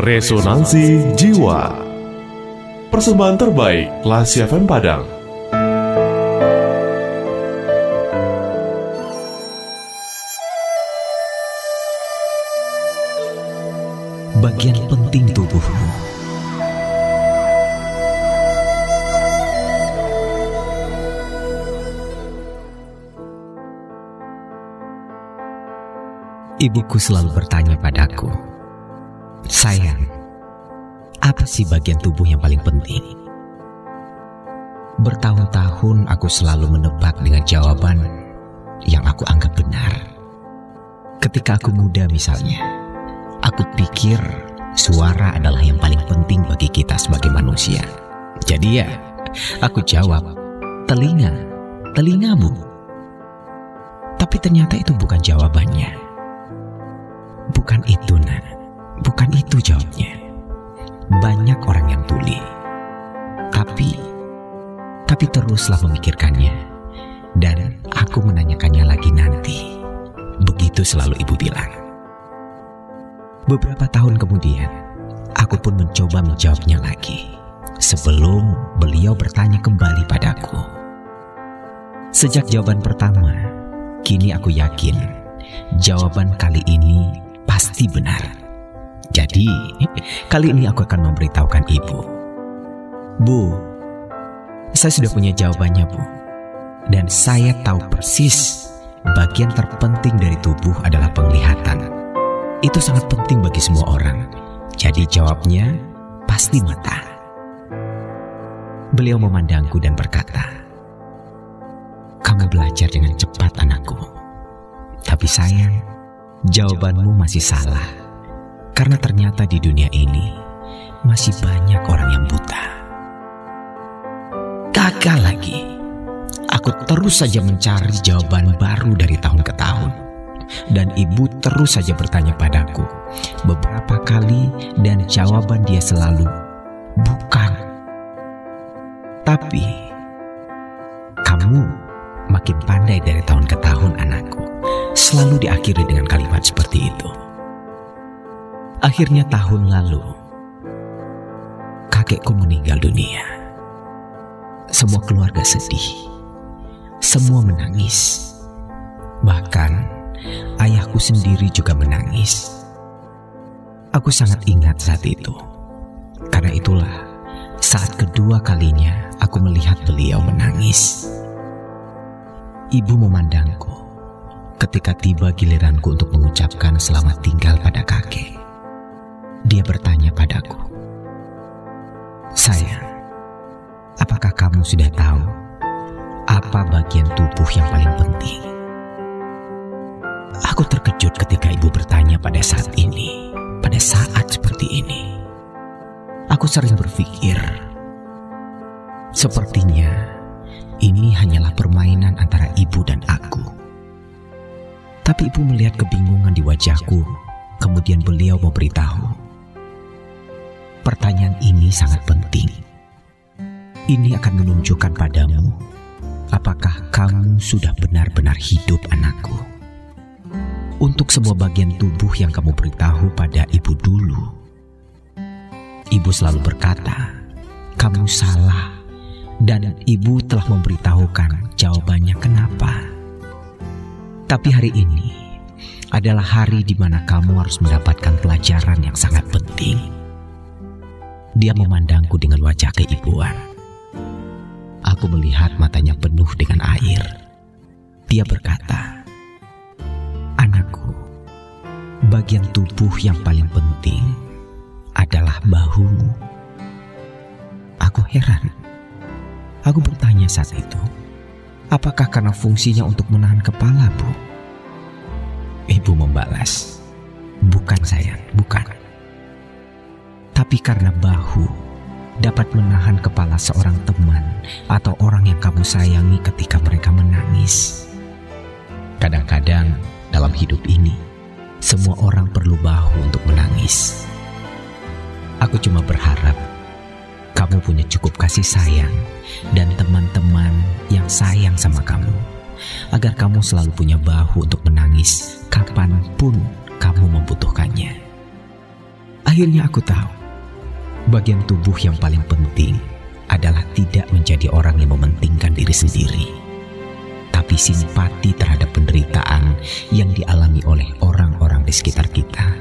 Resonansi Jiwa. Persembahan terbaik Lasi FM Padang. Bagian penting tubuhmu. Ibuku selalu bertanya padaku, Sayang, apa sih bagian tubuh yang paling penting? Bertahun-tahun aku selalu menebak dengan jawaban yang aku anggap benar. Ketika aku muda misalnya, aku pikir suara adalah yang paling penting bagi kita sebagai manusia. Jadi ya, aku jawab, telinga, telingamu. Tapi ternyata itu bukan jawabannya. Bukan itu, Nak. Bukan itu jawabnya. Banyak orang yang tuli. Tapi, tapi teruslah memikirkannya. Dan aku menanyakannya lagi nanti. Begitu selalu ibu bilang. Beberapa tahun kemudian, aku pun mencoba menjawabnya lagi. Sebelum beliau bertanya kembali padaku. Sejak jawaban pertama, kini aku yakin jawaban kali ini pasti benar. Jadi, kali ini aku akan memberitahukan ibu. Bu, saya sudah punya jawabannya, Bu. Dan saya tahu persis bagian terpenting dari tubuh adalah penglihatan. Itu sangat penting bagi semua orang. Jadi jawabnya pasti mata. Beliau memandangku dan berkata, "Kamu belajar dengan cepat, anakku. Tapi sayang, jawabanmu masih salah. Karena ternyata di dunia ini masih banyak orang yang buta." Gagal lagi. Aku terus saja mencari jawaban baru dari tahun ke tahun. Dan ibu terus saja bertanya padaku beberapa kali dan jawaban dia selalu bukan. Tapi kamu makin pandai dari tahun ke tahun anakku. Selalu diakhiri dengan kalimat seperti itu. Akhirnya tahun lalu kakekku meninggal dunia. Semua keluarga sedih. Semua menangis. Bahkan ayahku sendiri juga menangis. Aku sangat ingat saat itu. Karena itulah saat kedua kalinya aku melihat beliau menangis. Ibu memandangku ketika tiba giliranku untuk mengucapkan selamat tinggal pada kakek. Dia bertanya padaku, "Sayang, apakah kamu sudah tahu apa bagian tubuh yang paling penting?" Aku terkejut ketika ibu bertanya pada saat ini, pada saat seperti ini. Aku sering berpikir, sepertinya ini hanyalah permainan antara ibu dan aku. Tapi ibu melihat kebingungan di wajahku, kemudian beliau memberitahu. Pertanyaan ini sangat penting. Ini akan menunjukkan padamu apakah kamu sudah benar-benar hidup anakku. Untuk semua bagian tubuh yang kamu beritahu pada ibu dulu, ibu selalu berkata, "Kamu salah." Dan ibu telah memberitahukan jawabannya kenapa. Tapi hari ini adalah hari di mana kamu harus mendapatkan pelajaran yang sangat penting. Dia memandangku dengan wajah keibuan. Aku melihat matanya penuh dengan air. Dia berkata, "Anakku, bagian tubuh yang paling penting adalah bahumu." Aku heran. Aku bertanya saat itu, apakah karena fungsinya untuk menahan kepala, Bu? Ibu membalas, bukan sayang, bukan. Tapi karena bahu dapat menahan kepala seorang teman atau orang yang kamu sayangi ketika mereka menangis. Kadang-kadang dalam hidup ini, semua orang perlu bahu untuk menangis. Aku cuma berharap kamu punya cukup kasih sayang dan teman-teman yang sayang sama kamu, agar kamu selalu punya bahu untuk menangis kapan pun kamu membutuhkannya. Akhirnya aku tahu, bagian tubuh yang paling penting adalah tidak menjadi orang yang mementingkan diri sendiri, tapi simpati terhadap penderitaan yang dialami oleh orang-orang di sekitar kita.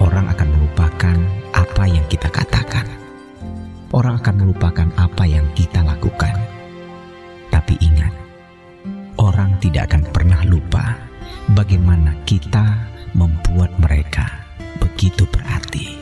Orang akan melupakan apa yang kita katakan. Orang akan melupakan apa yang kita lakukan. Tapi ingat, orang tidak akan pernah lupa bagaimana kita membuat mereka begitu berarti.